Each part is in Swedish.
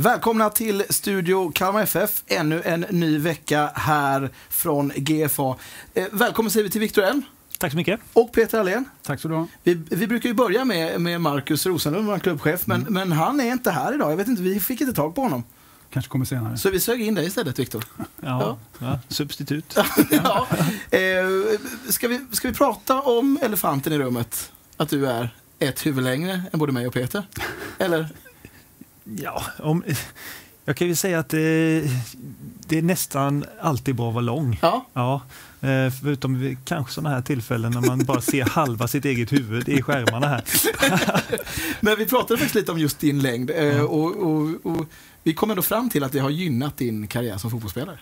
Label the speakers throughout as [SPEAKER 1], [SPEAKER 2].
[SPEAKER 1] Välkomna till Studio Kalmar FF. Ännu en ny vecka här från GFA. Eh, välkommen säger vi till Viktor Elm.
[SPEAKER 2] Tack så mycket.
[SPEAKER 1] Och Peter Allén.
[SPEAKER 3] Tack så du ha.
[SPEAKER 1] Vi, vi brukar ju börja med, med Marcus Rosenlund, vår klubbchef, men, mm. men han är inte här idag. Jag vet inte, vi fick inte tag på honom.
[SPEAKER 3] Kanske kommer senare.
[SPEAKER 1] Så vi sög in dig istället, Viktor.
[SPEAKER 2] Ja, ja. ja, substitut.
[SPEAKER 1] ja. Eh, ska, vi, ska vi prata om elefanten i rummet? Att du är ett huvud längre än både mig och Peter? Eller?
[SPEAKER 2] Ja, om, jag kan ju säga att det, det är nästan alltid bra att vara lång.
[SPEAKER 1] Ja.
[SPEAKER 2] ja eh, förutom kanske sådana här tillfällen när man bara ser halva sitt eget huvud i skärmarna här.
[SPEAKER 1] Men vi pratade faktiskt lite om just din längd mm. och, och, och, vi kom ändå fram till att det har gynnat din karriär som fotbollsspelare.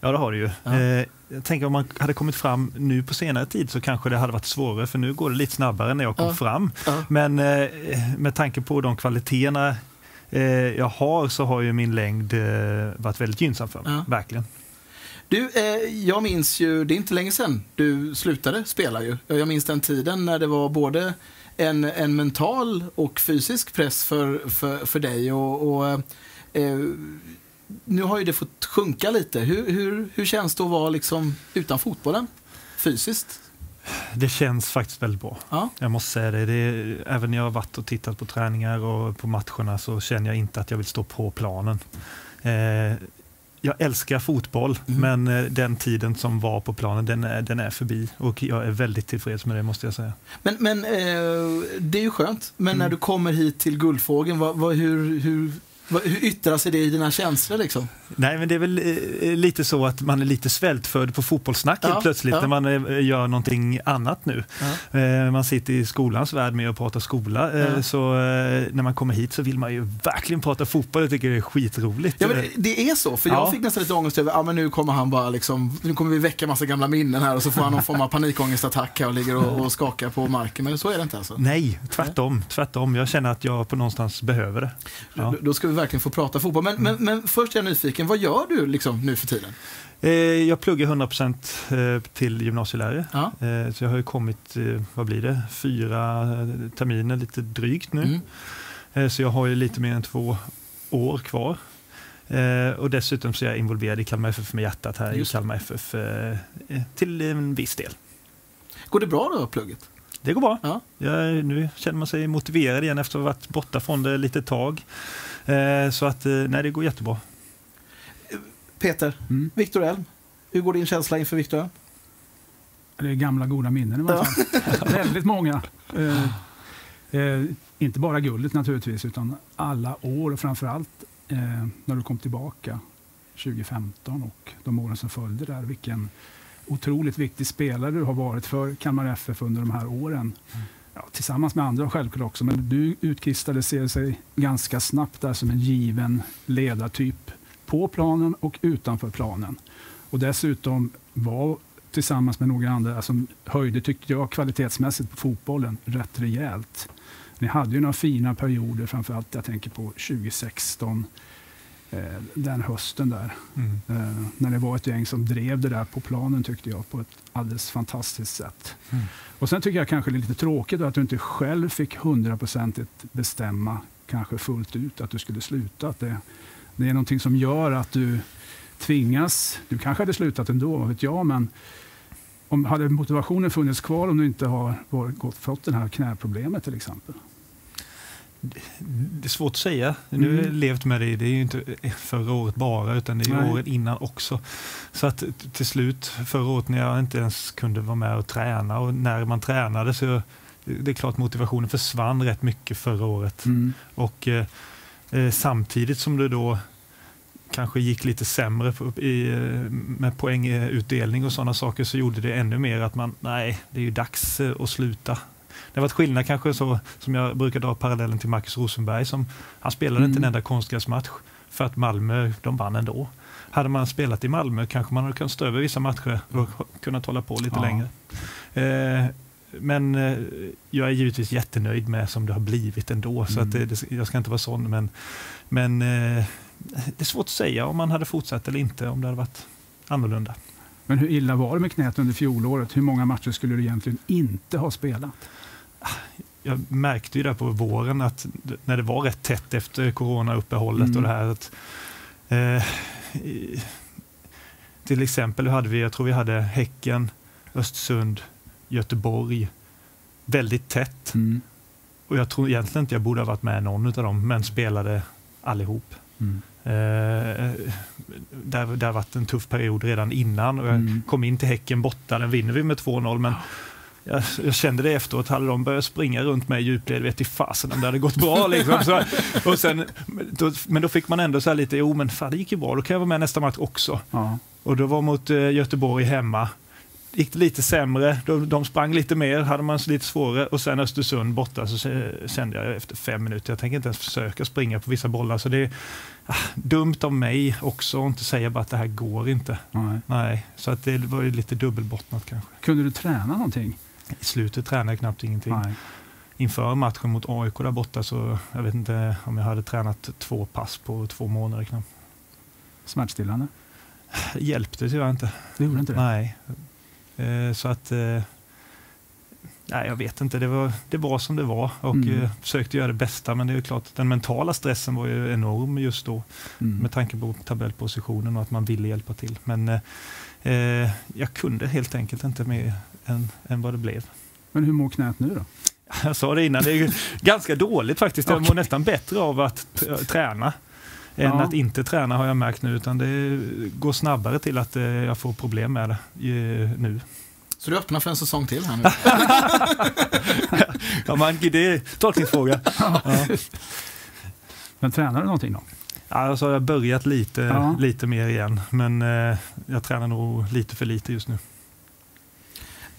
[SPEAKER 2] Ja, det har det ju. Ja. Eh, jag tänker om man hade kommit fram nu på senare tid så kanske det hade varit svårare för nu går det lite snabbare när jag kom ja. fram. Ja. Men med tanke på de kvaliteterna eh, jag har så har ju min längd eh, varit väldigt gynnsam för mig. Ja. Verkligen.
[SPEAKER 1] Du, eh, jag minns ju, det är inte länge sedan du slutade spela ju. Jag minns den tiden när det var både en, en mental och fysisk press för, för, för dig. Och, och eh, nu har ju det fått sjunka lite. Hur, hur, hur känns det att vara liksom utan fotbollen fysiskt?
[SPEAKER 2] Det känns faktiskt väldigt bra. Ja. Jag måste säga det. det är, även när jag har varit och tittat på träningar och på matcherna så känner jag inte att jag vill stå på planen. Eh, jag älskar fotboll, mm. men eh, den tiden som var på planen, den är, den är förbi. Och jag är väldigt tillfreds med det, måste jag säga.
[SPEAKER 1] Men, men eh, det är ju skönt. Men mm. när du kommer hit till Guldfågeln, vad, vad, hur, hur hur yttrar sig det i dina känslor? Liksom?
[SPEAKER 2] Nej, men det är väl eh, lite så att man är lite svältfödd på fotbollssnack ja, plötsligt ja. när man eh, gör någonting annat nu. Ja. Eh, man sitter i skolans värld med och pratar skola, så när man kommer hit så vill man ju verkligen prata fotboll. Jag tycker det är skitroligt.
[SPEAKER 1] Ja, men det är så, för jag fick nästan lite ångest över, ja men nu kommer han bara liksom, nu kommer vi väcka massa gamla minnen här och så får han någon form av panikångestattack och ligger och, och skakar på marken. Men så är det inte alltså?
[SPEAKER 2] Nej, tvärtom. tvärtom. Jag känner att jag på någonstans behöver det.
[SPEAKER 1] Då ska vi verkligen få prata fotboll. Men, mm. men, men först är jag nyfiken, vad gör du liksom nu för tiden?
[SPEAKER 2] Eh, jag pluggar 100% eh, till gymnasielärare. Ja. Eh, så jag har ju kommit, vad blir det, fyra terminer lite drygt nu. Mm. Så jag har ju lite mer än två år kvar. Och dessutom så är jag involverad i Kalmar FF med hjärtat här Just. i Kalmar FF till en viss del.
[SPEAKER 1] Går det bra då, plugget?
[SPEAKER 2] Det går bra. Ja. Jag, nu känner man sig motiverad igen efter att ha varit borta från det lite tag. Eh, så att, eh, nej, det går jättebra.
[SPEAKER 1] Peter, mm. Viktor Elm, hur går din känsla inför Viktor Elm?
[SPEAKER 3] Det är gamla goda minnen i varje fall. Ja. Väldigt många. Eh, eh, inte bara guldet naturligtvis, utan alla år och framförallt eh, när du kom tillbaka 2015 och de åren som följde där. Vilken otroligt viktig spelare du har varit för Kalmar FF under de här åren. Mm ja, tillsammans med andra självklart också, men du utkristalliserade sig ganska snabbt där som en given ledartyp på planen och utanför planen. Och dessutom var tillsammans med några andra som höjde, tyckte jag, kvalitetsmässigt på fotbollen rätt rejält. Ni hade ju några fina perioder, framförallt jag tänker på 2016, den hösten där. Mm. Eh, när det var ett gäng som drev det där på planen tyckte jag på ett alldeles fantastiskt sätt. Mm. Och Sen tycker jag kanske det är lite tråkigt att du inte själv fick hundraprocentigt bestämma kanske fullt ut att du skulle sluta. Att det, det är någonting som gör att du tvingas, du kanske hade slutat ändå, vad vet jag, men om, hade motivationen funnits kvar om du inte har gått, fått det här knäproblemet till exempel?
[SPEAKER 2] Det är svårt att säga. Nu har jag mm. levt med det, det är ju inte förra året bara, utan det är Nej. året innan också. Så att till slut, förra året när jag inte ens kunde vara med och träna och när man tränade så det är klart motivationen försvann rätt mycket förra året. Mm. Och eh, eh samtidigt som det då kanske gick lite sämre i, eh, med poängutdelning och sådana saker så gjorde det ännu mer att man, nej, det är ju dags eh, att sluta. Det har varit skillnad kanske så, som jag brukar dra parallellen till Marcus Rosenberg. Som, han spelade mm. inte en enda konstgräsmatch för att Malmö, de vann ändå. Hade man spelat i Malmö kanske man hade kunnat stå över vissa matcher och kunnat hålla på lite ja. längre. Eh, men eh, jag är givetvis jättenöjd med som det har blivit ändå. Mm. Så att det, det, jag ska inte vara sån. Men, men eh, det är svårt att säga om man hade fortsatt eller inte, om det hade varit annorlunda.
[SPEAKER 3] Men hur illa var det med knät under fjolåret? Hur många matcher skulle du egentligen inte ha spelat?
[SPEAKER 2] jag märkte ju där på våren att när det var rätt tätt efter coronauppehållet mm. och det här att eh, till exempel hade vi, jag tror vi hade Häcken, Östersund, Göteborg väldigt tätt. Mm. Och jag tror egentligen inte jag borde ha varit med någon av dem, men spelade allihop. Mm. Eh, där, det varit en tuff period redan innan och jag mm. kom in till Häcken borta, den vinner vi med 2-0 men jag, jag, kände det efteråt, hade de börjat springa runt mig i djupled, vet i fasen om det hade gått bra. Liksom. Så, och sen, då, men då fick man ändå så lite, jo men fan det gick ju bra, då kan jag vara med nästa match också. Ja. Och då var mot eh, Göteborg hemma gick det lite sämre. De, de sprang lite mer, hade man lite svårare. Och sen Östersund borta så kände jag efter fem minuter, jag tänker inte ens försöka springa på vissa bollar. Så det är ah, dumt av mig också att inte säga bara att det här går inte. Nej. Nej så att det var ju lite dubbelbottnat kanske.
[SPEAKER 3] Kunde du träna någonting?
[SPEAKER 2] I slutet tränade jag knappt ingenting. Nej. Inför matchen mot AIK där borta så jag vet inte om jag hade tränat två pass på två månader knappt.
[SPEAKER 3] Smärtstillande?
[SPEAKER 2] Hjälpte tyvärr inte.
[SPEAKER 3] Det gjorde inte det?
[SPEAKER 2] Nej. Eh, så att eh, Nej, jag vet inte. Det var, det var som det var och mm. eh, försökte göra det bästa. Men det är klart, den mentala stressen var ju enorm just då mm. med tanke på tabellpositionen och att man ville hjälpa till. Men eh, jag kunde helt enkelt inte mer än, än vad det blev.
[SPEAKER 3] Men hur mår knät nu då?
[SPEAKER 2] Jag sa det innan, det är ganska dåligt faktiskt. Jag mår nästan bättre av att träna än ja. att inte träna har jag märkt nu. Utan det går snabbare till att eh, jag får problem med det nu.
[SPEAKER 1] Så du öppnar för en säsong till här nu?
[SPEAKER 2] ja, man, det är tolkningsfråga. Ja.
[SPEAKER 3] Men tränar du någonting då?
[SPEAKER 2] Ja, alltså jag har börjat lite, ja. lite mer igen, men eh, jag tränar nog lite för lite just nu.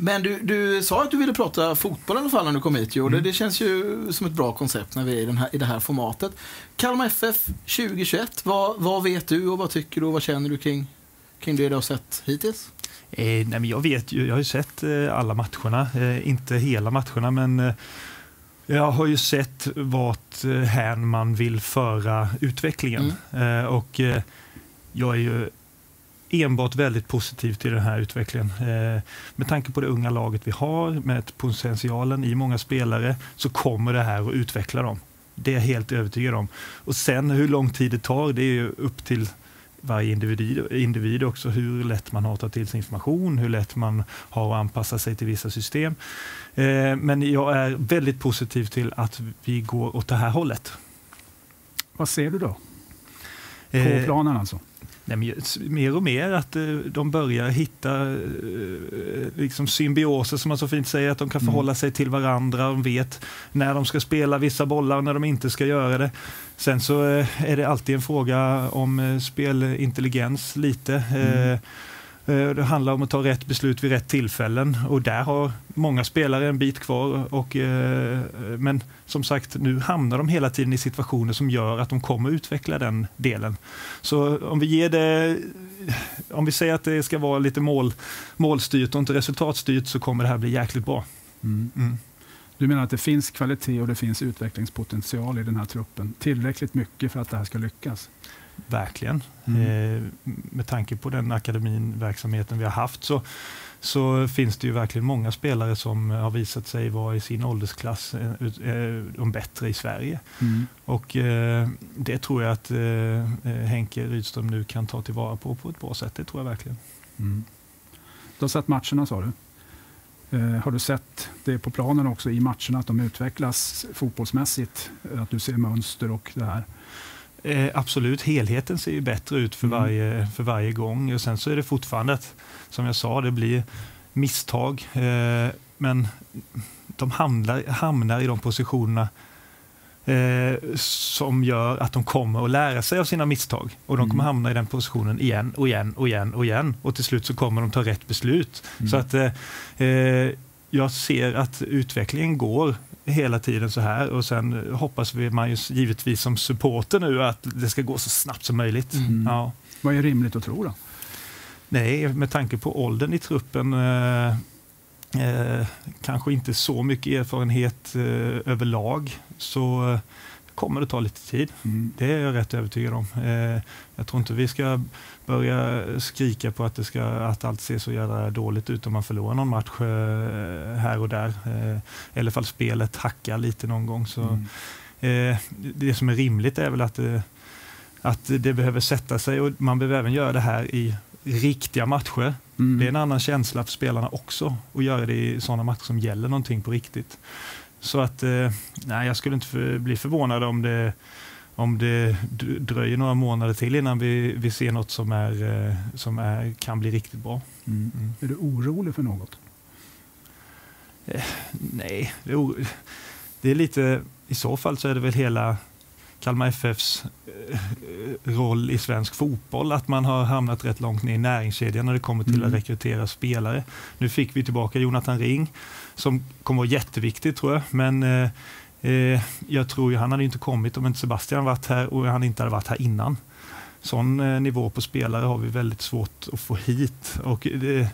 [SPEAKER 1] Men du, du sa att du ville prata fotboll i alla fall när du kom hit. Jo. Mm. Det, det, känns ju som ett bra koncept när vi är i, den här, i det här formatet. Kalmar FF 2021, vad, vad vet du och vad tycker du och vad känner du kring, kring det du har sett hittills?
[SPEAKER 2] Eh, nej, men jag vet ju, jag har ju sett eh, alla matcherna, eh, inte hela matcherna men eh, jag har ju sett vart eh, hän man vill föra utvecklingen. Mm. Eh, och jag är ju enbart väldigt positiv till den här utvecklingen. Eh, med tanke på det unga laget vi har, med potentialen i många spelare, så kommer det här att utveckla dem. Det är jag helt övertygad om. Och sen hur lång tid det tar, det är ju upp till varje individ, individ också, hur lätt man har att ta till sig information, hur lätt man har att anpassa sig till vissa system. Eh, men jag är väldigt positiv till att vi går åt det här hållet.
[SPEAKER 3] Vad ser du då? På eh, planen alltså?
[SPEAKER 2] Nej, mer och mer att eh, de börjar hitta eh, liksom symbioser, som man så fint säger, att de kan mm. förhålla sig till varandra. De vet när de ska spela vissa bollar och när de inte ska göra det. Sen så eh, är det alltid en fråga om spelintelligens lite. Mm. Eh, det handlar om att ta rätt beslut vid rätt tillfällen och där har många spelare en bit kvar. Och, eh, men som sagt, nu hamnar de hela tiden i situationer som gör att de kommer utveckla den delen. Så om vi ger det om vi säger att det ska vara lite mål, målstyrt och inte resultatstyrt så kommer det här bli jäkligt bra. Mm.
[SPEAKER 3] Mm. Du menar att det finns kvalitet och det finns utvecklingspotential i den här truppen tillräckligt mycket för att det här ska lyckas?
[SPEAKER 2] Verkligen. Mm. Eh, med tanke på den akademinverksamheten vi har haft så, så finns det ju verkligen många spelare som har visat sig vara i sin åldersklass eh, eh, de bättre i Sverige. Mm. Och eh, det tror jag att Henke Rydström nu kan ta tillvara på på ett bra sätt. Det tror jag verkligen. Mm.
[SPEAKER 3] Du har sett matcherna sa du. Eh, har du sett det på planen också i matcherna, att de utvecklas fotbollsmässigt? Att du ser mönster och det här?
[SPEAKER 2] Eh, absolut, helheten ser ju bättre ut för, mm. varje, för varje gång. Och sen så är det fortfarande att, som jag sa, det blir misstag. Eh, men de hamnar, hamnar i de positionerna eh, som gör att de kommer att lära sig av sina misstag. Och de kommer mm. hamna i den positionen igen och igen och igen och igen. Och till slut så kommer de ta rätt beslut. Mm. Så att eh, eh jag ser att utvecklingen går hela tiden så här och sen hoppas vi man ju givetvis som supporter nu att det ska gå så snabbt som möjligt. Mm. Ja.
[SPEAKER 3] Vad är rimligt att tro då?
[SPEAKER 2] Nej, med tanke på åldern i truppen eh, eh, kanske inte så mycket erfarenhet eh, överlag så kommer det ta lite tid. Mm. Det är jag rätt övertygad om. Eh, jag tror inte vi ska börja skrika på att, det ska, att allt ser så jävla dåligt ut om man förlorar någon match eh, här och där. Eh, eller fall spelet hackar lite någon gång. Så, mm. eh, det som är rimligt är väl att det, att det behöver sätta sig och man behöver även göra det här i riktiga matcher. Mm. Det är en annan känsla för spelarna också att göra det i sådana matcher som gäller någonting på riktigt. Så att, eh, nej, jag skulle inte för, bli förvånad om det, om det dröjer några månader till innan vi, vi ser något som, är, eh, som är, kan bli riktigt bra.
[SPEAKER 3] Mm. Mm. Är du orolig för något?
[SPEAKER 2] Eh, nej, det är, det är lite, i så fall så är det väl hela Kalmar FFs eh, roll i svensk fotboll, att man har hamnat rätt långt ner i näringskedjan när det kommer till mm. att rekrytera spelare. Nu fick vi tillbaka Jonathan Ring som kommer vara jätteviktig tror jag, men eh, eh, jag tror ju han hade inte kommit om inte Sebastian varit här och han inte hade varit här innan. Sån eh, nivå på spelare har vi väldigt svårt att få hit och det,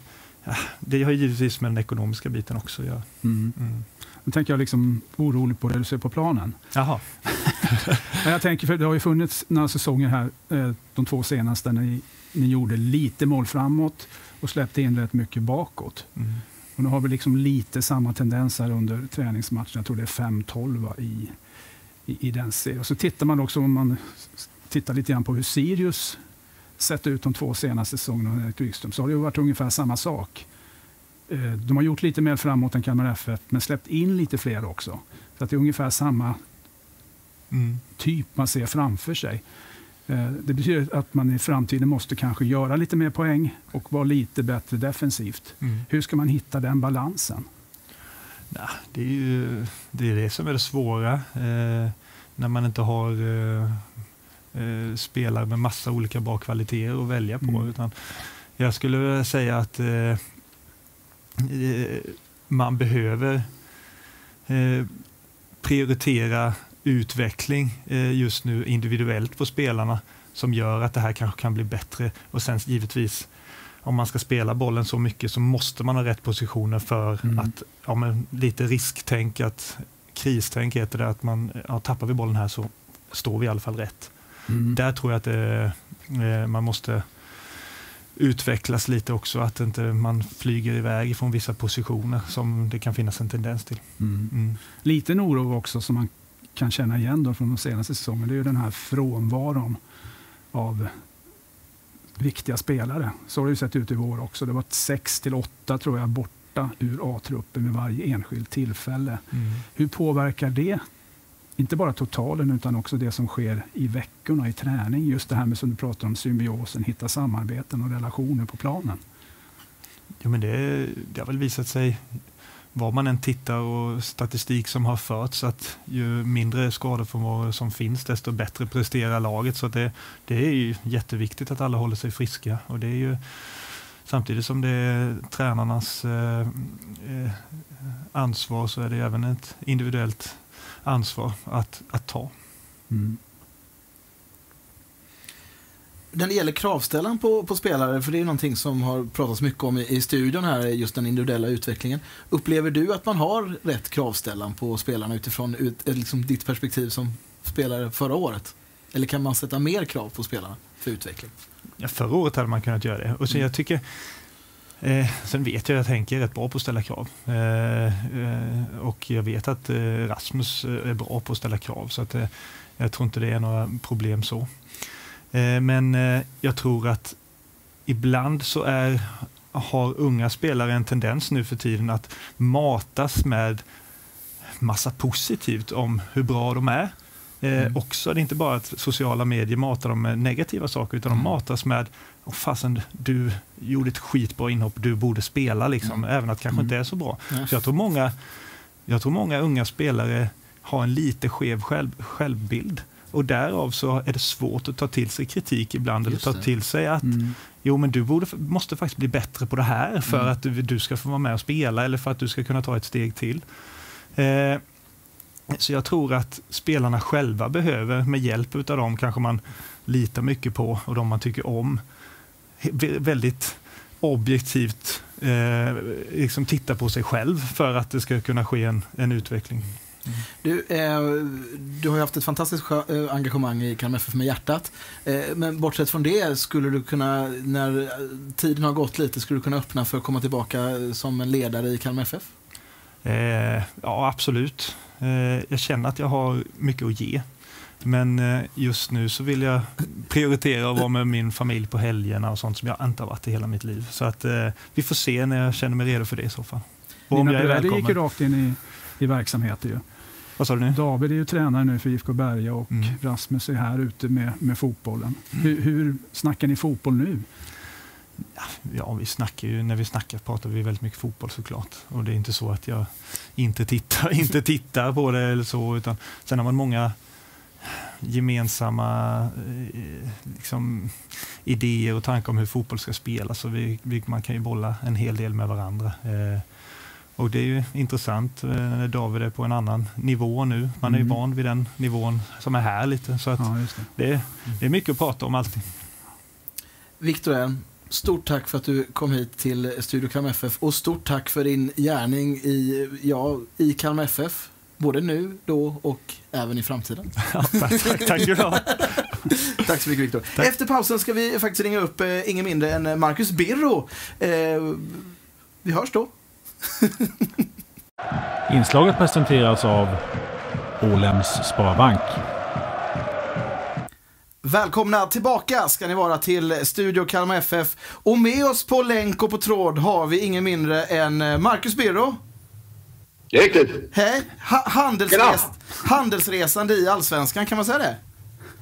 [SPEAKER 2] det har givetvis med den ekonomiska biten också att göra. Mm.
[SPEAKER 3] Mm. Nu tänker jag liksom orolig på det du ser på planen.
[SPEAKER 2] Jaha.
[SPEAKER 3] jag tänker, för det har ju funnits några säsonger här, eh, de två senaste, när ni, ni gjorde lite mål framåt och släppte in rätt mycket bakåt. Mm. Och nu har vi liksom lite samma tendenser under träningsmatchen. Jag tror det är 5-12 i, i, i, den serien. Och så tittar man också, om man tittar lite grann på hur Sirius sett ut de två senaste säsongerna med Erik Wikström, så har det varit ungefär samma sak. Eh, de har gjort lite mer framåt än Kalmar FF, men släppt in lite fler också. Så att det är ungefär samma mm. typ man ser framför sig. Eh, det betyder att man i framtiden måste kanske göra lite mer poäng och vara lite bättre defensivt. Mm. Hur ska man hitta den balansen?
[SPEAKER 2] Ja, det är ju det, är det som är det svåra eh, när man inte har eh, eh, spelare med massa olika bra kvaliteter att välja på. Mm. Utan jag skulle vilja säga att eh, man behöver eh, prioritera utveckling eh, just nu individuellt på spelarna som gör att det här kanske kan bli bättre. Och sen givetvis, om man ska spela bollen så mycket så måste man ha rätt positioner för mm. att, ja, men lite risktänk, att kristänk heter det, att man, ja, tappar vi bollen här så står vi i alla fall rätt. Mm. Där tror jag att det, man måste utvecklas lite också, att inte man flyger iväg från vissa positioner som det kan finnas en tendens till. Mm.
[SPEAKER 3] Mm. Liten oro också som man kan känna igen då från de senaste säsongerna, det är ju den här frånvaron av viktiga spelare. Så har det ju sett ut i vår också. Det var 6 till 8 tror jag borta ur A-truppen vid varje enskilt tillfälle. Mm. Hur påverkar det inte bara totalen utan också det som sker i veckorna i träning. Just det här med som du pratar om symbiosen, hitta samarbeten och relationer på planen.
[SPEAKER 2] Jo, men det, det har väl visat sig var man än tittar och statistik som har förts att ju mindre skadefrånvaro som finns desto bättre presterar laget. Så det, det är ju jätteviktigt att alla håller sig friska och det är ju samtidigt som det är tränarnas eh, eh ansvar så är det även ett individuellt ansvar att, att ta. Mm.
[SPEAKER 1] När det gäller kravställan på, på spelare, för det är någonting som har pratats mycket om i, i studion här, just den individuella utvecklingen. Upplever du att man har rätt kravställan på spelarna utifrån ut, eh, liksom ditt perspektiv som spelare förra året? Eller kan man sätta mer krav på spelarna för utveckling?
[SPEAKER 2] Ja, förra året hade man kunnat göra det. Och så mm. jag tycker Eh, sen vet jag att Henke är rätt bra på att ställa krav. Eh, eh, och jag vet att eh, Rasmus är bra på att ställa krav. Så att, eh, jag tror inte det är några problem så. Eh, men jag tror att ibland så är, har unga spelare en tendens nu för tiden att matas med massa positivt om hur bra de är. Mm. också, det är inte bara att sociala medier matar dem med negativa saker, utan de mm. matas med och fasen, du gjorde ett skitbra inhopp, du borde spela, liksom, mm. även att det kanske mm. inte är så bra. Mm. Så jag tror, många, jag tror många unga spelare har en lite skev själv, självbild. Och därav så är det svårt att ta till sig kritik ibland, Just eller ta det. till sig att mm. jo, men du borde, måste faktiskt bli bättre på det här för mm. att du, du, ska få vara med och spela eller för att du ska kunna ta ett steg till. Eh, så jag tror att spelarna själva behöver, med hjälp av dem kanske man litar mycket på och de man tycker om, väldigt objektivt eh, liksom titta på sig själv för att det ska kunna ske en, en utveckling.
[SPEAKER 1] Du, eh, du har ju haft ett fantastiskt eh, engagemang i Kalmar FF med hjärtat. Eh, men bortsett från det, skulle du kunna, när tiden har gått lite, skulle du kunna öppna för att komma tillbaka som en ledare i Kalmar FF?
[SPEAKER 2] Eh, ja, absolut. Eh, jag känner att jag har mycket att ge. Men eh, just nu så vill jag prioritera att vara med min familj på helgerna och sånt som jag inte har varit i hela mitt liv. Så att vi får se när jag känner mig redo för det i så fall.
[SPEAKER 3] Och Dina bröder gick ju rakt in i, i verksamheter ju.
[SPEAKER 2] Vad sa du nu?
[SPEAKER 3] David är ju tränare nu för IFK Berga och mm. Rasmus är här ute med, med fotbollen. Mm. Hur, hur snackar ni fotboll nu?
[SPEAKER 2] Ja, vi snackar ju, när vi snackar pratar vi väldigt mycket fotboll såklart. Och det är inte så att jag inte tittar, inte tittar på det eller så. Utan sen har man många gemensamma eh, liksom, idéer och tankar om hur fotboll ska spelas. Så vi, vi, man kan ju bolla en hel del med varandra. Eh, och det är ju intressant eh, när David är på en annan nivå nu. Man är ju mm. van vid den nivån som är här lite. Så att ja, det. Det, det. är mycket att prata om alltid.
[SPEAKER 1] Viktor Stort tack för att du kom hit till Studio Kalmar FF och stort tack för din gärning i, ja, i Kalmar FF. Både nu, då och även i framtiden.
[SPEAKER 2] Ja, tack, tack, tack,
[SPEAKER 1] tack så mycket Viktor. Efter pausen ska vi faktiskt ringa upp eh, ingen mindre än Marcus Birro. Eh, vi hörs då.
[SPEAKER 4] Inslaget presenteras av Ålems Sparbank.
[SPEAKER 1] Välkomna tillbaka ska ni vara till Studio Kalmar FF. Och med oss på länk och på tråd har vi ingen mindre än eh, Marcus Birro.
[SPEAKER 5] Det är riktigt.
[SPEAKER 1] Hej. Ha handelsres handelsresande i Allsvenskan, kan man säga det?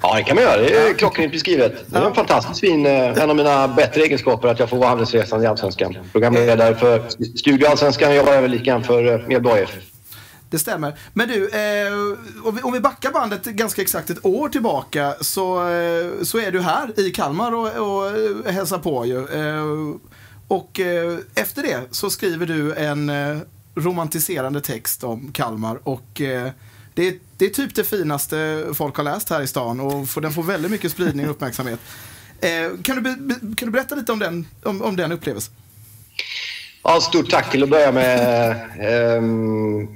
[SPEAKER 5] Ja, det kan man göra. Det är klockrent beskrivet. Det är en fantastiskt fin, eh, en av mina bättre egenskaper att jag får vara handelsresande i Allsvenskan. Programledare för Studio Allsvenskan och jobbar även grann för eh, Medborg
[SPEAKER 1] det stämmer. Men du, eh, om vi backar bandet ganska exakt ett år tillbaka så, eh, så är du här i Kalmar och, och eh, hälsar på ju. Eh, och eh, efter det så skriver du en eh, romantiserande text om Kalmar och det är, det är typ det finaste folk har läst här i stan och den får väldigt mycket spridning och uppmärksamhet. Eh, kan, du be, kan du berätta lite om den, om, om den upplevelsen?
[SPEAKER 5] Ja, stort tack till att börja med. Eh,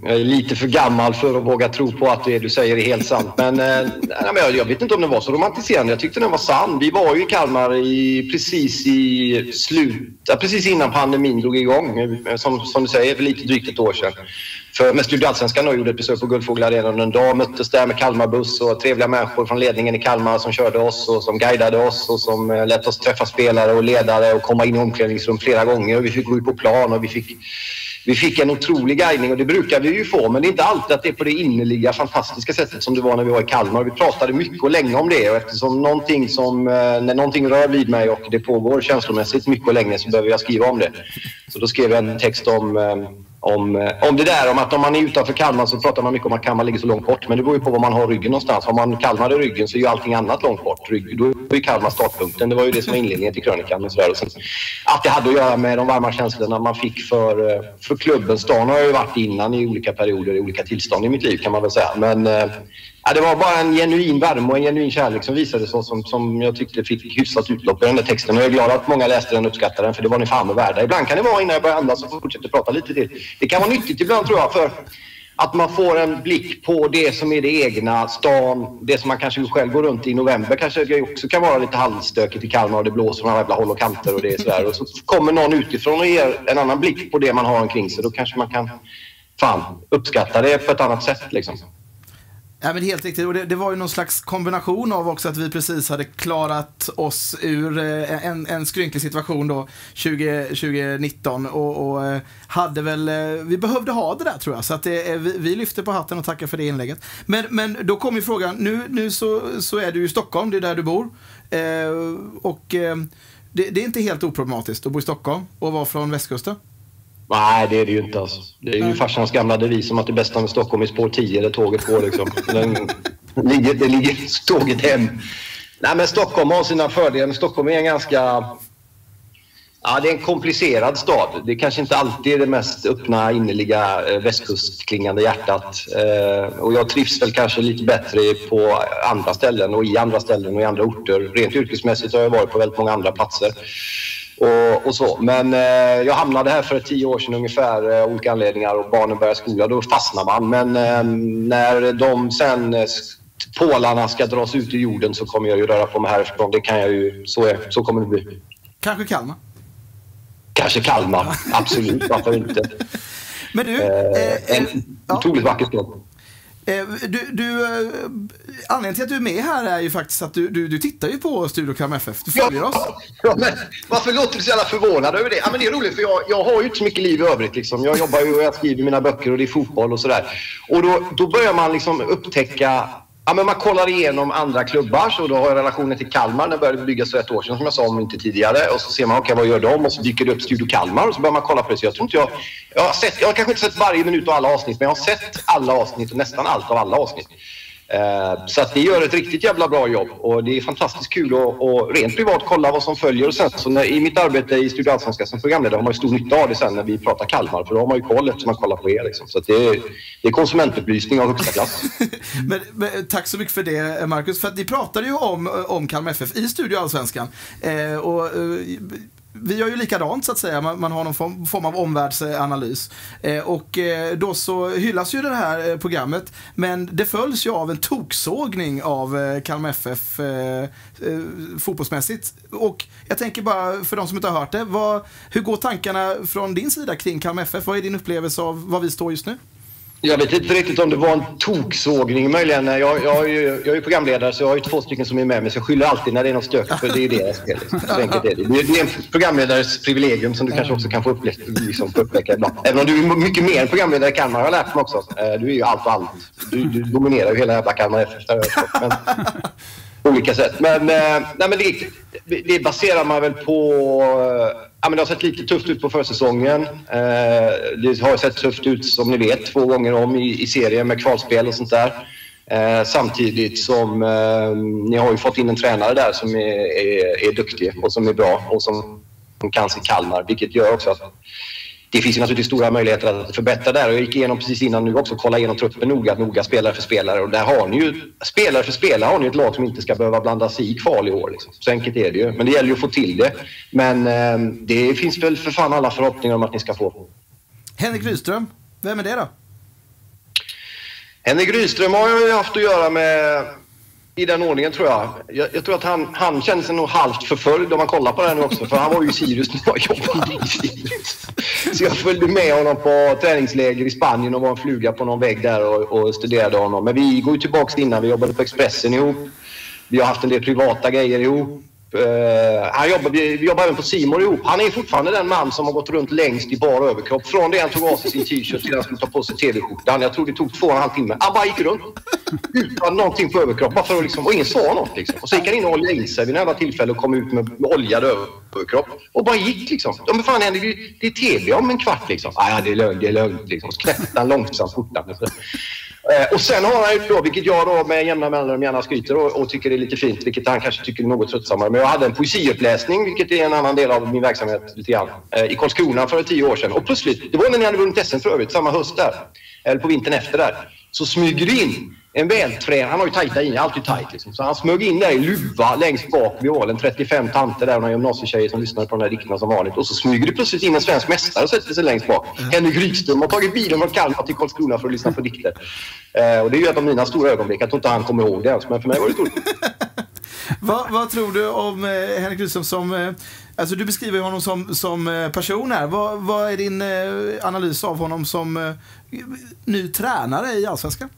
[SPEAKER 5] jag är lite för gammal för att våga tro på att det du säger är helt sant. Men, eh, jag vet inte om den var så romantiserande. Jag tyckte den var sann. Vi var ju i Kalmar i, precis i slut, precis innan pandemin drog igång. Som, som du säger, för lite drygt ett år sedan för, med Studioallsvenskan och gjorde ett besök på Guldfågelarenan en dag. Möttes där med Kalmarbuss och trevliga människor från ledningen i Kalmar som körde oss och som guidade oss och som eh, lät oss träffa spelare och ledare och komma in i omklädningsrum flera gånger. Och vi fick gå ut på plan och vi fick vi fick en otrolig guidning och det brukar vi ju få men det är inte alltid att det är på det innerliga fantastiska sättet som det var när vi var i Kalmar. Vi pratade mycket och länge om det och eftersom någonting som, eh, när någonting rör vid mig och det pågår känslomässigt mycket och länge så behöver jag skriva om det. Så då skrev jag en text om eh, om, eh, om det där om att om man är utanför Kalmar så pratar man mycket om att Kalmar ligger så långt bort. Men det beror ju på var man har ryggen någonstans. Har man Kalmar i ryggen så är ju allting annat långt bort. Rygg, då är ju Kalmar startpunkten. Det var ju det som var inledningen till krönikan. Och sådär. Och sen, att det hade att göra med de varma känslorna man fick för, eh, för klubben. Stan har jag ju varit innan i olika perioder, i olika tillstånd i mitt liv kan man väl säga. Men eh, Ja, det var bara en genuin värme och en genuin kärlek som visades och som, som jag tyckte fick hyfsat utlopp i den där texten. Och jag är glad att många läste den och uppskattade den för det var ni fan värda. Ibland kan det vara innan jag börjar andas och fortsätter prata lite till. Det kan vara nyttigt ibland tror jag för att man får en blick på det som är det egna, stan, det som man kanske själv går runt i november kanske också kan vara lite halvstökigt i Kalmar och det blåser från alla jävla håll och kanter och det är sådär. Och så kommer någon utifrån och ger en annan blick på det man har omkring sig. Då kanske man kan fan uppskatta det på ett annat sätt liksom.
[SPEAKER 1] Ja, men helt riktigt. Och det, det, var ju någon slags kombination av också att vi precis hade klarat oss ur eh, en, en skrynklig situation då 20, 2019 och, och eh, hade väl, eh, vi behövde ha det där tror jag. Så att det, vi, vi lyfter på hatten och tackar för det inlägget. Men, men då kommer ju frågan, nu, nu så, så är du i Stockholm, det är där du bor. Eh, och eh, det, det, är inte helt oproblematiskt att bo i Stockholm och vara från västkusten.
[SPEAKER 5] Nej, det är det ju inte. Alltså. Det är ju farsans gamla devis om att det bästa med Stockholm är spår 10 där tåget går. Liksom. Den, ligger, det ligger tåget hem. Nej, men Stockholm har sina fördelar. Stockholm är en ganska... Ja, det är en komplicerad stad. Det är kanske inte alltid är det mest öppna, innerliga eh, västkustklingande hjärtat. Eh, och jag trivs väl kanske lite bättre på andra ställen och i andra ställen och i andra orter. Rent yrkesmässigt har jag varit på väldigt många andra platser. Och, och så. Men eh, jag hamnade här för tio år sedan ungefär, av olika anledningar och barnen började skola. Då fastnar man. Men eh, när de sen eh, pålarna ska dras ut i jorden så kommer jag ju röra på mig härifrån. Det kan jag ju, så, är, så kommer det bli.
[SPEAKER 1] Kanske Kalmar?
[SPEAKER 5] Kanske Kalmar, absolut. Varför inte?
[SPEAKER 1] Men du...
[SPEAKER 5] Eh, en ja. otroligt vacker stad.
[SPEAKER 1] Eh, du, du, eh, anledningen till att du är med här är ju faktiskt att du, du, du tittar ju på Studio Kram FF. Du följer
[SPEAKER 5] ja,
[SPEAKER 1] oss.
[SPEAKER 5] Ja, men varför låter du så jävla förvånad över det? Ja, men det är roligt för jag, jag har ju inte så mycket liv i övrigt. Liksom. Jag jobbar ju och jag skriver mina böcker och det är fotboll och sådär. Och då, då börjar man liksom upptäcka Ja, men man kollar igenom andra klubbar, så då har jag relationen till Kalmar. Den började byggas för ett år sedan, som jag sa, om inte tidigare. Och så ser man, okej, okay, vad gör de? Och så dyker det upp Studio Kalmar och så börjar man kolla på det. Så jag tror inte jag... Jag har, sett, jag har kanske inte sett varje minut av alla avsnitt, men jag har sett alla avsnitt och nästan allt av alla avsnitt. Eh, så att ni gör ett riktigt jävla bra jobb och det är fantastiskt kul att och rent privat kolla vad som följer. Och sen så när, i mitt arbete i Studio Allsvenskan som programledare har man ju stor nytta av det sen när vi pratar Kalmar för då har man ju koll eftersom man kollar på er. Liksom. Så det är, det, är, konsumentupplysning av högsta klass.
[SPEAKER 1] men, men, tack så mycket för det Marcus, för att ni pratade ju om, om Kalmar FF i Studio Allsvenskan. Eh, och, eh, vi gör ju likadant så att säga, man, man har någon form, form av omvärldsanalys. Eh, och eh, då så hyllas ju det här eh, programmet, men det följs ju av en toksågning av eh, Kalmar FF eh, eh, fotbollsmässigt. Och jag tänker bara, för de som inte har hört det, vad, hur går tankarna från din sida kring Kalmar FF? Vad är din upplevelse av var vi står just nu?
[SPEAKER 5] Jag vet inte riktigt om det var en toksågning möjligen. Jag, jag, är ju, jag är programledare så jag har ju två stycken som är med mig så jag skyller alltid när det är något stök för det är ju deras fel. Liksom. Så enkelt är det. Det är en programledares privilegium som du kanske också kan få, upple liksom, ibland. Även om du är mycket mer än programledare i Kalmar har jag lärt mig också. Eh, du är ju allt och allt. Du, du dominerar ju hela jävla Kalmar FF. Men, på olika sätt. Men, eh, nej, men det, det baserar man väl på eh, Ja, men det har sett lite tufft ut på försäsongen. Eh, det har sett tufft ut, som ni vet, två gånger om i, i serien med kvalspel och sånt där. Eh, samtidigt som eh, ni har ju fått in en tränare där som är, är, är duktig och som är bra och som, som kan sin Kalmar, vilket gör också att det finns ju naturligtvis stora möjligheter att förbättra där. Jag gick igenom precis innan nu också, kolla igenom truppen noga, noga spelare för spelare. Och där har ni ju, spelare för spelare har ni ett lag som inte ska behöva blanda sig i kval i år. Liksom. Så enkelt är det ju. Men det gäller ju att få till det. Men eh, det finns väl för fan alla förhoppningar om att ni ska få.
[SPEAKER 1] Henrik Rydström, vem är det då?
[SPEAKER 5] Henrik Rydström har jag ju haft att göra med i den ordningen tror jag. Jag, jag tror att han, han känner sig nog halvt förföljd om man kollar på det här nu också. För han var ju i Sirius när jag jobbade i Sirius. Så jag följde med honom på träningsläger i Spanien och var en fluga på någon vägg där och, och studerade honom. Men vi går ju tillbaka innan. Vi jobbade på Expressen ihop. Vi har haft en del privata grejer ihop. Uh, han jobbar, vi, vi jobbar även på Simor ihop. Han är fortfarande den man som har gått runt längst i bar överkropp. Från det han tog av sig sin t-shirt till han skulle ta på sig TV-skjortan. Jag tror det tog två och en halv timme. Han bara gick runt utan någonting på överkropp. Bara för att liksom, och ingen sa något. Liksom. Och så gick han in och oljade in sig vid några tillfälle och kom ut med oljad överkropp. Och bara gick liksom. Ja, men fan händer det? är TV om en kvart liksom. Ah, ja, det är lugnt, det är lugnt. Liksom. Så knäppte han långsamt skjortan. Eh, och sen har han ju då, vilket jag då med jämna mellanrum gärna skryter och, och, tycker är lite fint, vilket han kanske tycker är något tröttsammare. Men jag hade en poesiuppläsning, vilket är en annan del av min verksamhet lite grann, eh, i Karlskrona för tio år sedan. Och plötsligt, det var när ni hade vunnit SM för övrigt, samma höst där, eller på vintern efter där, så smyger det in en vältränad, han har ju tajta in, alltid tajt liksom. Så han smög in där i luva längst bak vid ålen. 35 tanter där och några gymnasietjejer som lyssnade på de här dikterna som vanligt. Och så smyger det plötsligt in en svensk mästare och sätter sig längst bak. Mm. Henrik Rydström har tagit bilen från Kalmar till Karlskrona för att lyssna på dikter. Eh, och det är ju ett av mina stora ögonblick. Jag tror inte han kommer ihåg det ens, men för mig var det stort.
[SPEAKER 1] vad, vad, tror du om eh, Henrik Rydström som... Eh, alltså du beskriver honom som, som eh, person här. Vad, vad är din eh, analys av honom som eh, ny tränare i Allsvenskan?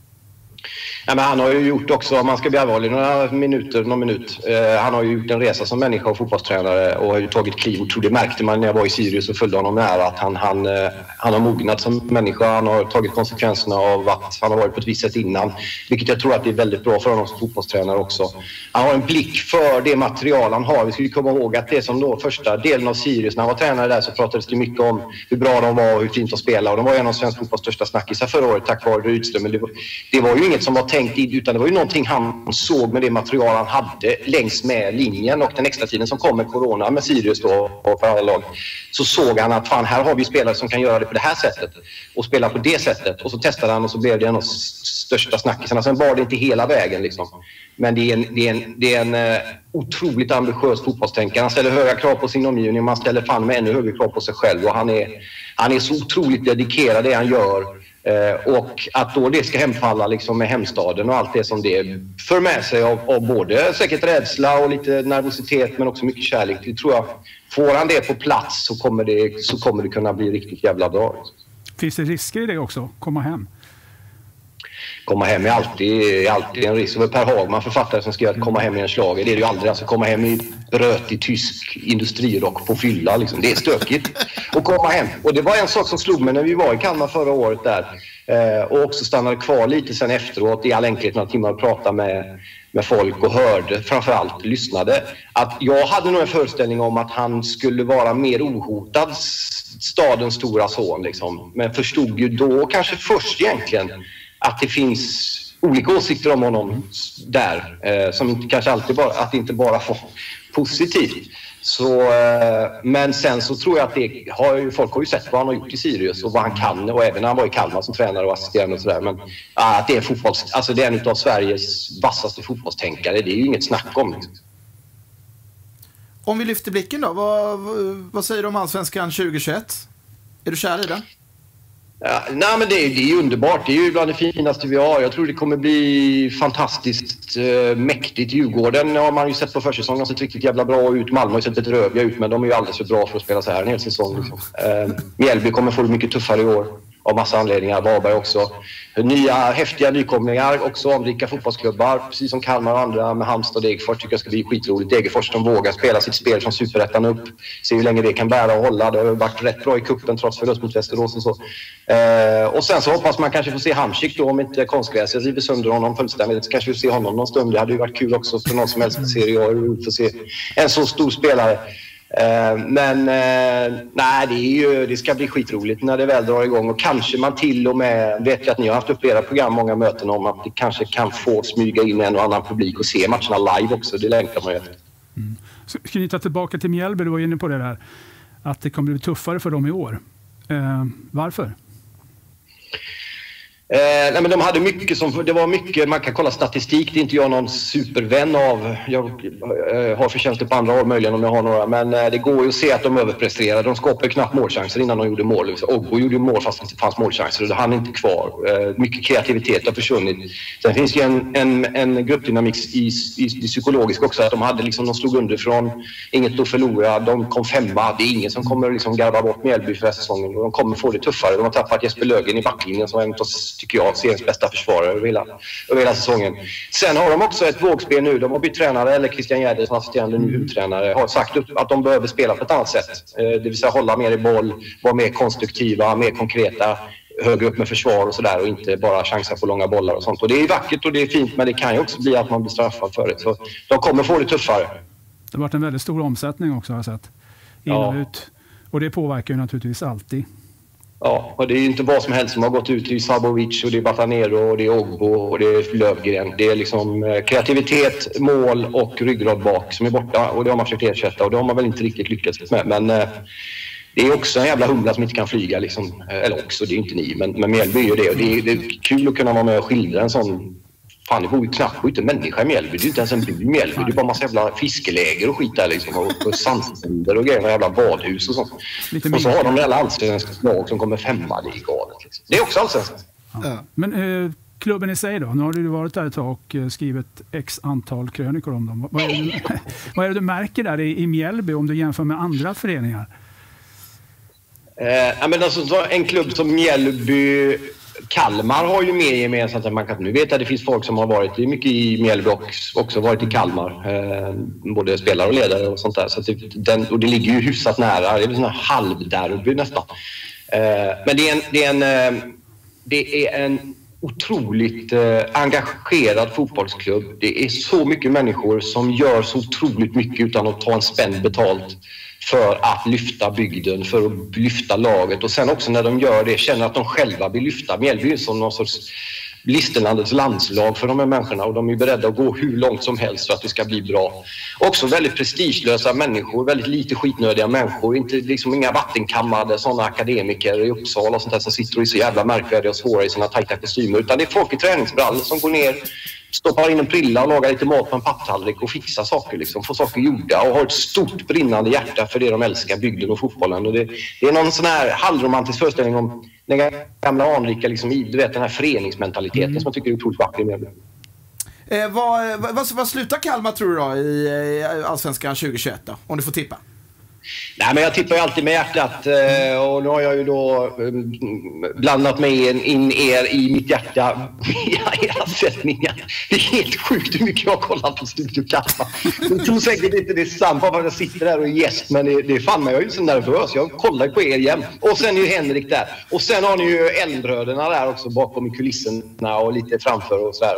[SPEAKER 5] Ja, men han har ju gjort också, om man ska bli allvarlig, några minuter, någon minut. Eh, han har ju gjort en resa som människa och fotbollstränare och har ju tagit kliv. Och det märkte man när jag var i Sirius och följde honom nära att han, han, eh, han har mognat som människa. Han har tagit konsekvenserna av att han har varit på ett visst sätt innan. Vilket jag tror att det är väldigt bra för honom som fotbollstränare också. Han har en blick för det material han har. Vi ska komma ihåg att det som då första delen av Sirius, när han var tränare där så pratades det mycket om hur bra de var och hur fint de spelade. Och de var en av svensk fotbolls största snackisar förra året tack vare Rydström. Men det var, det var ju inget som var tänkt in, utan det var ju någonting han såg med det material han hade längs med linjen och den extra tiden som kom med corona med Sirius då och för alla lag. Så såg han att fan, här har vi spelare som kan göra det på det här sättet och spela på det sättet. Och så testade han och så blev det en av största snackisarna. Sen var det inte hela vägen liksom. Men det är en, det är en, det är en uh, otroligt ambitiös fotbollstänkare. Han ställer höga krav på sin omgivning och han ställer fan med ännu högre krav på sig själv. Och han är, han är så otroligt dedikerad det han gör. Eh, och att då det ska hemfalla liksom med hemstaden och allt det som det för med sig av, av, både säkert rädsla och lite nervositet men också mycket kärlek. Det tror jag, får han det på plats så kommer det, så kommer det kunna bli riktigt jävla bra.
[SPEAKER 3] Finns det risker i det också? Komma hem?
[SPEAKER 5] Komma hem är alltid, alltid en risk. Det var Per Hagman, författare, som skrev att komma hem i en schlager. Det är det ju aldrig. Alltså komma hem i brötig tysk industrirock på fylla. Liksom. Det är stökigt att komma hem. Och det var en sak som slog mig när vi var i Kalmar förra året där. Eh, och också stannade kvar lite sen efteråt i all enkelhet några timmar och pratade med, med folk och hörde, framförallt lyssnade. Att jag hade nog en föreställning om att han skulle vara mer ohotad, stadens stora son. Liksom. Men förstod ju då kanske först egentligen att det finns olika åsikter om honom där eh, som inte, kanske alltid bara, att det inte bara var positivt. Så, eh, men sen så tror jag att det har ju, folk har ju sett vad han har gjort i Sirius och vad han kan och även när han var i Kalmar som tränare och assisterande och sådär. Men att det är, fotbolls, alltså det är en av Sveriges vassaste fotbollstänkare, det är ju inget snack om.
[SPEAKER 1] Om vi lyfter blicken då, vad, vad säger du om Allsvenskan 2021? Är du kär i den?
[SPEAKER 5] Ja, nej, men det, det är underbart. Det är ju bland det finaste vi har. Jag tror det kommer bli fantastiskt eh, mäktigt. Djurgården har man ju sett på försäsongen. har sett riktigt jävla bra ut. Malmö har ju sett lite röviga ut, men de är ju alldeles för bra för att spela så här en hel säsong. Liksom. Eh, Mjällby kommer få det mycket tuffare i år av massa anledningar. Varberg också. Nya häftiga nykomlingar, också anrika fotbollsklubbar. Precis som Kalmar och andra med Halmstad och Degerfors tycker jag ska bli skitroligt. Degerfors som vågar spela sitt spel från superettan upp. Se hur länge det kan bära och hålla. Det har varit rätt bra i kuppen trots förlust mot Västerås och så. Eh, och sen så hoppas man kanske få se Hamsik då om inte konstgräset river sönder honom fullständigt. Så kanske vi får se honom någon stund. Det hade ju varit kul också för någon som helst. Serie A att se en så stor spelare. Eh, men eh, nej, det, ju, det, ska bli skitroligt när det väl drar igång och kanske man till och med, vet jag att ni har haft upp era program, många möten om att det kanske kan få smyga in en och annan publik och se matcherna live också. Det längtar man ju efter.
[SPEAKER 3] Mm. Ska tillbaka till Mjällby, du var inne på det där, att det kommer bli tuffare för dem i år. Eh, varför?
[SPEAKER 5] Eh, nej, men de hade mycket som, det var mycket, man kan kolla statistik, det är inte jag någon supervän av. Jag eh, har förtjänster på andra håll möjligen om jag har några, men eh, det går ju att se att de överpresterade, De skapade knappt målchanser innan de gjorde mål. Ogbo gjorde mål fast det inte fanns målchanser och han är inte kvar. Eh, mycket kreativitet har försvunnit. Sen finns det ju en, en, en gruppdynamik i, i, i psykologisk också, att de hade liksom, de slog underifrån, inget att förlora, de kom femma. Det är ingen som kommer liksom garva bort Mjällby för säsongen. De kommer få det tuffare. De har tappat Jesper Lögen i backlinjen som var en av tycker jag, seriens bästa försvarare över hela, över hela säsongen. Sen har de också ett vågspel nu. De har bytt tränare, eller Christian Gärde som assisterande nu huvudtränare, har sagt upp att de behöver spela på ett annat sätt. Eh, det vill säga hålla mer i boll, vara mer konstruktiva, mer konkreta högre upp med försvar och sådär och inte bara chansa på långa bollar och sånt. Och det är vackert och det är fint men det kan ju också bli att man blir straffad för det. Så de kommer få det tuffare.
[SPEAKER 3] Det har varit en väldigt stor omsättning också har jag sett. In och ja. ut. Och det påverkar ju naturligtvis alltid.
[SPEAKER 5] Ja, och det är ju inte vad som helst som har gått ut. Det är Sabovic och det är Batanero och det är Ogbo och det är Lövgren. Det är liksom eh, kreativitet, mål och ryggrad bak som är borta och det har man försökt ersätta och det har man väl inte riktigt lyckats med. Men eh, det är också en jävla humla som inte kan flyga. Liksom. Eh, eller också, det är inte ni, men, men Mjällby är ju det. Och det är, det är kul att kunna vara med och skildra en sån Fan, det bor ju knappt inte en människa i Mjällby. Det är inte ens en by i Mjällby. Det är bara massa jävla fiskeläger och skit där liksom. Och, och sandstränder och grejer. Och jävla badhus och sånt. Lite och så har de alla allsvenska lag som kommer femma. Det är galet. Liksom. Det är också allsvenskan.
[SPEAKER 3] Ja. Men eh, klubben i sig då? Nu har du varit där ett tag och eh, skrivit x antal krönikor om dem. Vad är det, vad är det du märker där i, i Mjällby om du jämför med andra föreningar?
[SPEAKER 5] Eh, men alltså, en klubb som Mjällby Kalmar har ju mer gemensamt än man kan... Nu vet jag att det finns folk som har varit mycket i Mjällby och också varit i Kalmar. Eh, både spelare och ledare och sånt där. Så det, den, och det ligger ju hyfsat nära. Det är en halvderby nästan. Eh, men det är en, det är en, eh, det är en otroligt eh, engagerad fotbollsklubb. Det är så mycket människor som gör så otroligt mycket utan att ta en spänn betalt för att lyfta bygden, för att lyfta laget och sen också när de gör det känner att de själva vill lyfta Mjällby som någon sorts Listerlandets landslag för de här människorna och de är beredda att gå hur långt som helst för att det ska bli bra. Också väldigt prestigelösa människor, väldigt lite skitnödiga människor. Inte liksom inga vattenkammade sådana akademiker i Uppsala och sånt där som sitter och är så jävla märkvärdiga och svåra i sina tajta kostymer. Utan det är folk i träningsbrallor som går ner stoppar in en prilla och lagar lite mat på en papptallrik och fixar saker. Liksom, får saker gjorda och har ett stort brinnande hjärta för det de älskar, bygden och fotbollen. Och det, det är någon sån här halvromantisk föreställning om den gamla anrika liksom, du vet, den här föreningsmentaliteten mm. som jag tycker är otroligt vacker med
[SPEAKER 1] Eh, vad, vad, vad, slutar Kalmar tror du då i, i Allsvenskan 2021 då? Om du får tippa.
[SPEAKER 5] Nej, men jag tippar ju alltid med hjärtat eh, och nu har jag ju då mm, blandat mig in er i mitt hjärta via era sändningar. Det är helt sjukt hur mycket jag har kollat på Studio Kalmar. Jag tror säkert inte det är sant bara för att jag sitter där och är gäst, men det, det är fan mig, jag är ju så nervös. Jag kollar på er jämt. Och sen är ju Henrik där. Och sen har ni ju Eldbröderna där också bakom i kulisserna och lite framför och sådär.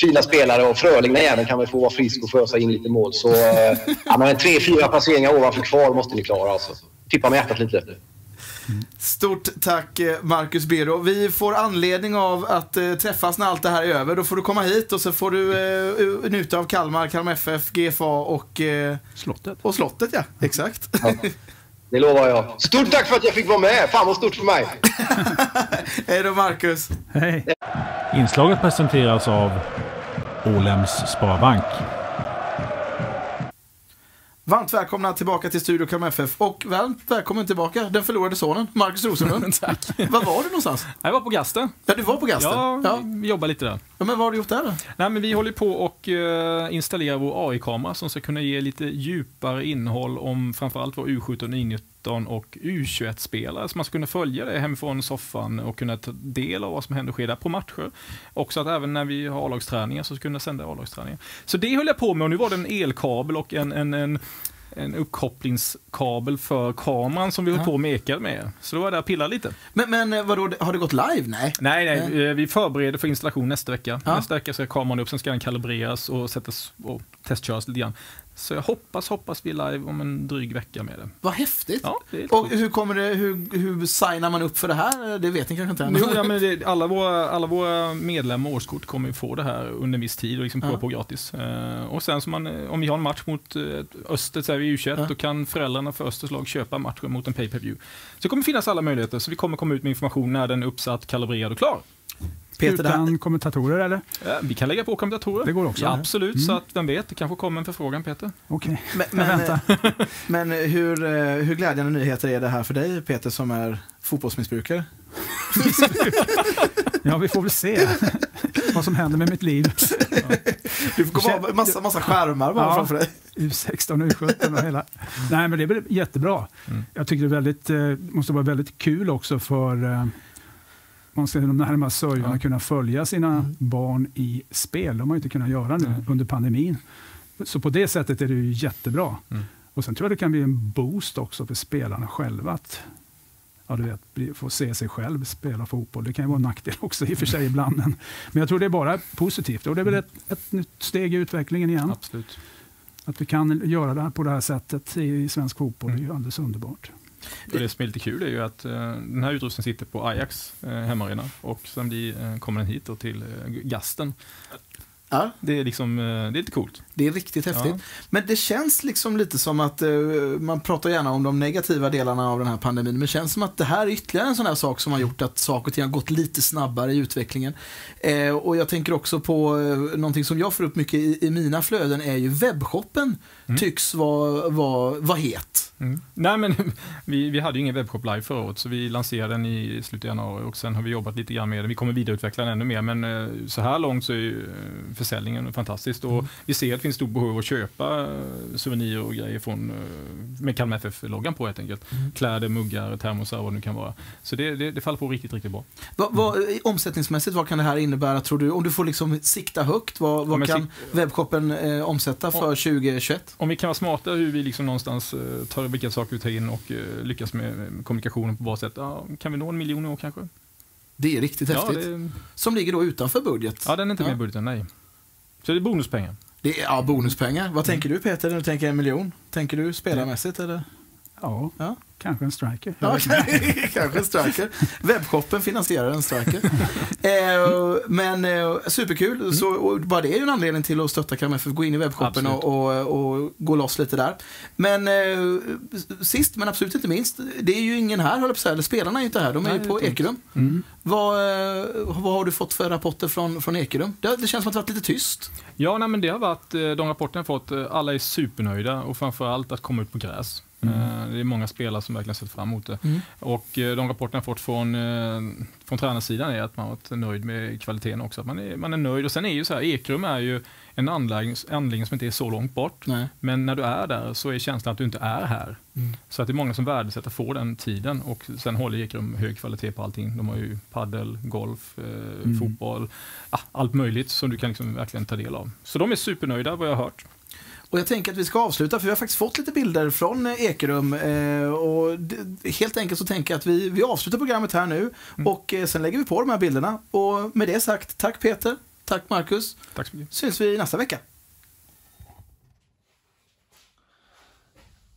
[SPEAKER 5] Fina spelare och Fröling den jäveln kan väl få vara frisk och fösa in lite mål. Så eh, ja, men tre, fyra placeringar ovanför kvar måste ni klara alltså. Tippa med hjärtat lite.
[SPEAKER 1] Stort tack eh, Marcus Bero. Vi får anledning av att eh, träffas när allt det här är över. Då får du komma hit och så får du eh, njuta av Kalmar, Kalmar FF, GFA och... Eh,
[SPEAKER 3] slottet.
[SPEAKER 1] Och slottet ja, exakt. Ja,
[SPEAKER 5] det lovar jag. Stort tack för att jag fick vara med. Fan vad stort för mig.
[SPEAKER 1] Hej då Marcus.
[SPEAKER 3] Hej.
[SPEAKER 4] Inslaget presenteras av Ålems Sparbank.
[SPEAKER 1] Varmt välkomna tillbaka till Studio Kalmar FF och varmt välkommen tillbaka den förlorade sonen, Marcus Rosenlund.
[SPEAKER 6] Tack.
[SPEAKER 1] Var var du någonstans?
[SPEAKER 6] Jag var på Gasten.
[SPEAKER 1] Ja, du var på Gasten?
[SPEAKER 6] Ja, ja. vi jobbar lite där.
[SPEAKER 1] Ja, men vad har du gjort där då?
[SPEAKER 6] Nej, men vi håller på och uh, installerar vår AI-kamera som ska kunna ge lite djupare innehåll om framförallt vår U17, U19 och U21-spelare. Så man ska kunna följa det hemifrån soffan och kunna ta del av vad som händer och sker där på matcher. Också att även när vi har A-lagsträningar så ska kunna sända A-lagsträningar. Så det höll jag på med och nu var det en elkabel och en, en, en en uppkopplingskabel för kameran som vi höll på och mekade med. Så då var jag där och pillade lite.
[SPEAKER 1] Men, men eh, vadå, har det gått live? Nej.
[SPEAKER 6] Nej, nej, eh, vi förbereder för installation nästa vecka. Ja. Nästa vecka ska kameran upp, sen ska den kalibreras och sättas och testköras lite grann. Så jag hoppas, hoppas vi är live om en dryg vecka med det.
[SPEAKER 1] Vad häftigt!
[SPEAKER 6] Ja,
[SPEAKER 1] och hur, kommer det, hur, hur signar man upp för det här? Det vet ni kanske inte än?
[SPEAKER 6] Jo, ja, men det, alla, våra, alla våra medlemmar och årskort kommer få det här under en viss tid och liksom prova ja. på gratis. Uh, och sen så man, om vi har en match mot uh, Öster, så är vi U21, ja. då kan föräldrarna för Östers lag köpa matchen mot en pay-per-view. Så det kommer finnas alla möjligheter, så vi kommer komma ut med information när den är uppsatt, kalibrerad och klar.
[SPEAKER 3] Peter, Utan kommentatorer eller?
[SPEAKER 6] Ja, vi kan lägga på kommentatorer.
[SPEAKER 3] Det går också?
[SPEAKER 6] Ja, absolut, mm. så att vem vet, det kanske kommer en förfrågan Peter.
[SPEAKER 3] Okej, okay.
[SPEAKER 1] men, men, men hur, eh, hur glädjande nyheter är det här för dig Peter som är fotbollsmissbrukare?
[SPEAKER 3] ja, vi får väl se vad som händer med mitt liv.
[SPEAKER 1] Ja. Du får komma massa, massa skärmar bara ja, framför dig.
[SPEAKER 3] U16 U17 och hela. Nej, men det är jättebra. Mm. Jag tycker det är väldigt, eh, måste vara väldigt kul också för eh, man ska de närmast sörjorna ja. kunna följa sina mm. barn i spel. De har inte kunnat göra nu mm. under pandemin. Så på det sättet är det ju jättebra. Mm. Och Sen tror jag det kan bli en boost också för spelarna själva. Att ja, du vet, få se sig själv spela fotboll. Det kan ju vara en nackdel också i och för sig ibland. Men, men jag tror det är bara positivt. Och det är väl ett, ett nytt steg i utvecklingen igen.
[SPEAKER 6] Absolut.
[SPEAKER 3] Att vi kan göra det här på det här sättet i svensk fotboll mm. är ju alldeles underbart.
[SPEAKER 6] Det, det som är lite kul är ju att uh, den här utrustningen sitter på Ajax uh, hemmaarena och sen blir, uh, kommer den hit då till uh, Gasten. Ja. Det, är liksom, det är lite coolt.
[SPEAKER 1] Det är riktigt häftigt. Ja. Men det känns liksom lite som att, man pratar gärna om de negativa delarna av den här pandemin, men det känns som att det här är ytterligare en sån här sak som har gjort att saker och ting har gått lite snabbare i utvecklingen. Eh, och jag tänker också på eh, någonting som jag får upp mycket i, i mina flöden är ju webbshoppen mm. tycks vara var, var het.
[SPEAKER 6] Mm. Nej, men vi, vi hade ju ingen webbshop live förra året, så vi lanserade den i slutet av januari och sen har vi jobbat lite grann med den. Vi kommer vidareutveckla den ännu mer, men eh, så här långt så är eh, försäljningen fantastisk och mm. vi ser att det finns stort behov av att köpa eh, souvenirer och grejer från, med Kalmar FF-loggan på helt enkelt. Mm. Kläder, muggar, termosar, vad det nu kan vara. Så det, det, det faller på riktigt, riktigt bra.
[SPEAKER 1] Va, va, omsättningsmässigt, vad kan det här innebära tror du? Om du får liksom sikta högt, vad, vad kan webbshoppen eh, omsätta för 2021?
[SPEAKER 6] Om vi kan vara smarta hur vi liksom någonstans eh, tar vilka saker vi tar in och lyckas med kommunikationen på bra sätt. Ja, kan vi nå en miljon i år kanske?
[SPEAKER 1] Det är riktigt ja, häftigt. Det... Som ligger då utanför budget.
[SPEAKER 6] Ja, den är inte ja. med i budgeten, nej. Så det är bonuspengar.
[SPEAKER 1] Det är, ja, bonuspengar. Vad mm. tänker du Peter när du tänker en miljon? Tänker du spelarmässigt eller?
[SPEAKER 3] Ja,
[SPEAKER 1] Ja.
[SPEAKER 3] kanske en striker.
[SPEAKER 1] Ja, kanske en striker. Webbshoppen finansierar en striker. eh, men eh, superkul. Så, och bara det är ju en anledning till att stötta KMF. Gå in i webbshoppen och, och, och gå loss lite där. Men eh, sist men absolut inte minst. Det är ju ingen här, höll på. Eller spelarna är ju inte här. De är
[SPEAKER 6] Nej,
[SPEAKER 1] ju på. Ekerum.
[SPEAKER 3] Mm.
[SPEAKER 1] Vad, eh, vad har du fått för rapporter från, från Ekerum? Det, det känns som att det varit lite tyst.
[SPEAKER 6] Ja, nej, men det har varit, eh, de rapporterna jag fått, eh, alla är supernöjda och framförallt att komma ut på gräs.
[SPEAKER 3] Mm.
[SPEAKER 6] Eh, Det är många spelare som verkligen sett fram emot det.
[SPEAKER 1] Mm.
[SPEAKER 6] Och eh, de rapporterna jag fått från, eh, från tränarsidan är att man varit nöjd med kvaliteten också. Att man, är, man är nöjd. Och sen är ju så här, Ekrum är ju en anläggning, anläggning som inte är så långt bort.
[SPEAKER 1] Nej.
[SPEAKER 6] Men när du är där så är känslan att du inte är här.
[SPEAKER 1] Mm.
[SPEAKER 6] Så att det är många som värdesätter att få den tiden och sen håller Ekrum hög kvalitet på allting. De har ju paddel, golf, eh,
[SPEAKER 3] Mm.
[SPEAKER 6] fotboll, ah, allt möjligt som du kan liksom verkligen ta del av. Så de är supernöjda vad jag har hört.
[SPEAKER 1] Och jag tänker att vi ska avsluta för vi har faktiskt fått lite bilder från eh, Ekerum. Eh, och det, helt enkelt så tänker jag att vi, vi avslutar programmet här nu och eh, sen lägger vi på de här bilderna. Och med det sagt, tack Peter, tack Marcus.
[SPEAKER 6] Tack så mycket.
[SPEAKER 1] Syns vi nästa vecka.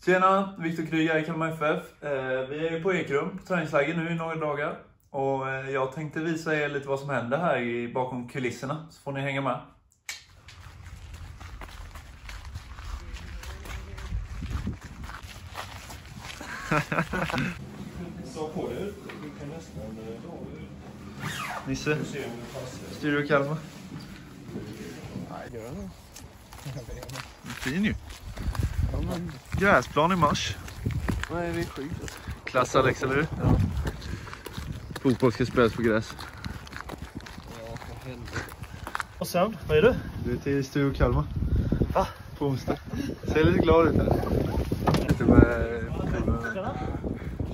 [SPEAKER 7] Tjena, Viktor Kryg här i Kalmar FF. Eh, vi är ju på Ekrum, på träningsläger nu i några dagar. Och eh, jag tänkte visa er lite vad som händer här i, bakom kulisserna, så får ni hänga med. Nisse, Studio Kalmar. Fin ju. Gräsplan i mars.
[SPEAKER 8] Nej, det är sjukt.
[SPEAKER 7] Klass Alex, eller hur? Ja. Fotboll ska spelas på gräs. Och sen, vad är det? Du är till Studio Kalmar. Va? På onsdag. Ser lite glad ut här. Lite med...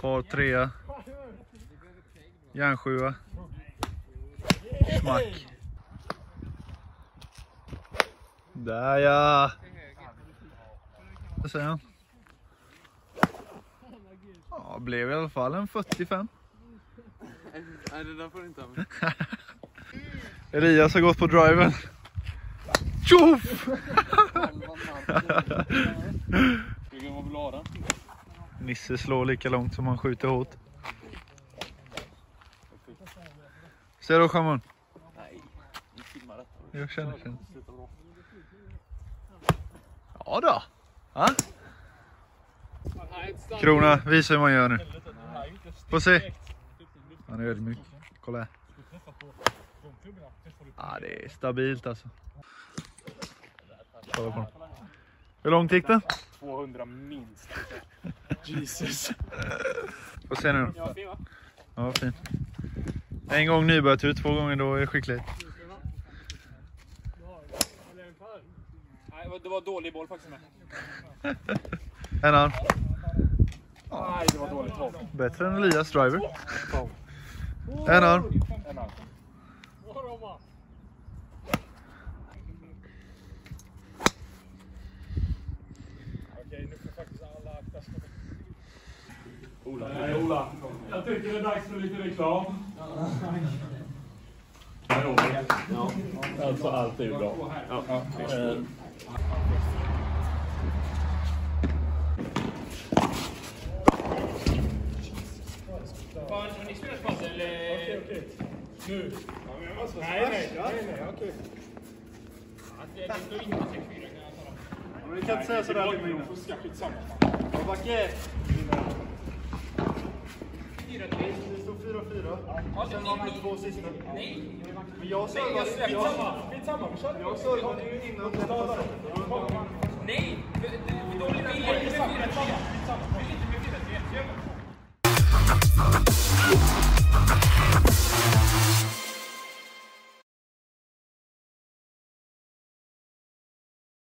[SPEAKER 7] Par 3. Järnsjua. Smack. Där ja! Vad säger han? Ja, blev i alla fall en 45.
[SPEAKER 8] Nej, det där får du inte använda.
[SPEAKER 7] Elias har gått på driven. Tjoff!
[SPEAKER 8] Kan vara glada.
[SPEAKER 7] Nisse slår lika långt som han skjuter hårt. Ser du Chamon?
[SPEAKER 8] Nej, vi filmar detta.
[SPEAKER 7] Jag känner, känner. Ja då. Ja? Krona, visa hur man gör nu. Få se. Han är ödmjuk. Kolla här. Ja, det är stabilt alltså. Kolla på den. Hur långt gick den?
[SPEAKER 8] 200 minst. Jesus.
[SPEAKER 7] Få se nu.
[SPEAKER 8] Va?
[SPEAKER 7] Ja, fin. En gång nybörjartur, två gånger då är skicklighet.
[SPEAKER 8] Nej, det var dålig boll faktiskt med.
[SPEAKER 7] En annan.
[SPEAKER 8] Nej, det var dåligt.
[SPEAKER 7] Bättre än Elias driver. En arm.
[SPEAKER 9] Jag tycker det är dags för lite reklam. Alltså allt är ju bra. Eh,
[SPEAKER 8] Har ni pass eller?
[SPEAKER 9] Okej, okej. Nu. Nej, nej, nej, nej, okej.
[SPEAKER 8] Det står inte 6-4 kan jag tala om.
[SPEAKER 9] Men vi kan inte säga sådär. Skitsamma. Backe! Det stod 4-4. Sen var man två sista.
[SPEAKER 8] Nej.
[SPEAKER 9] Men jag servade
[SPEAKER 8] Skitsamma.
[SPEAKER 9] Skitsamma, vi körde. Jag servade ju innan passade.
[SPEAKER 8] Nej. Då blir det inte med 4-3. Det blir inte med 4-3.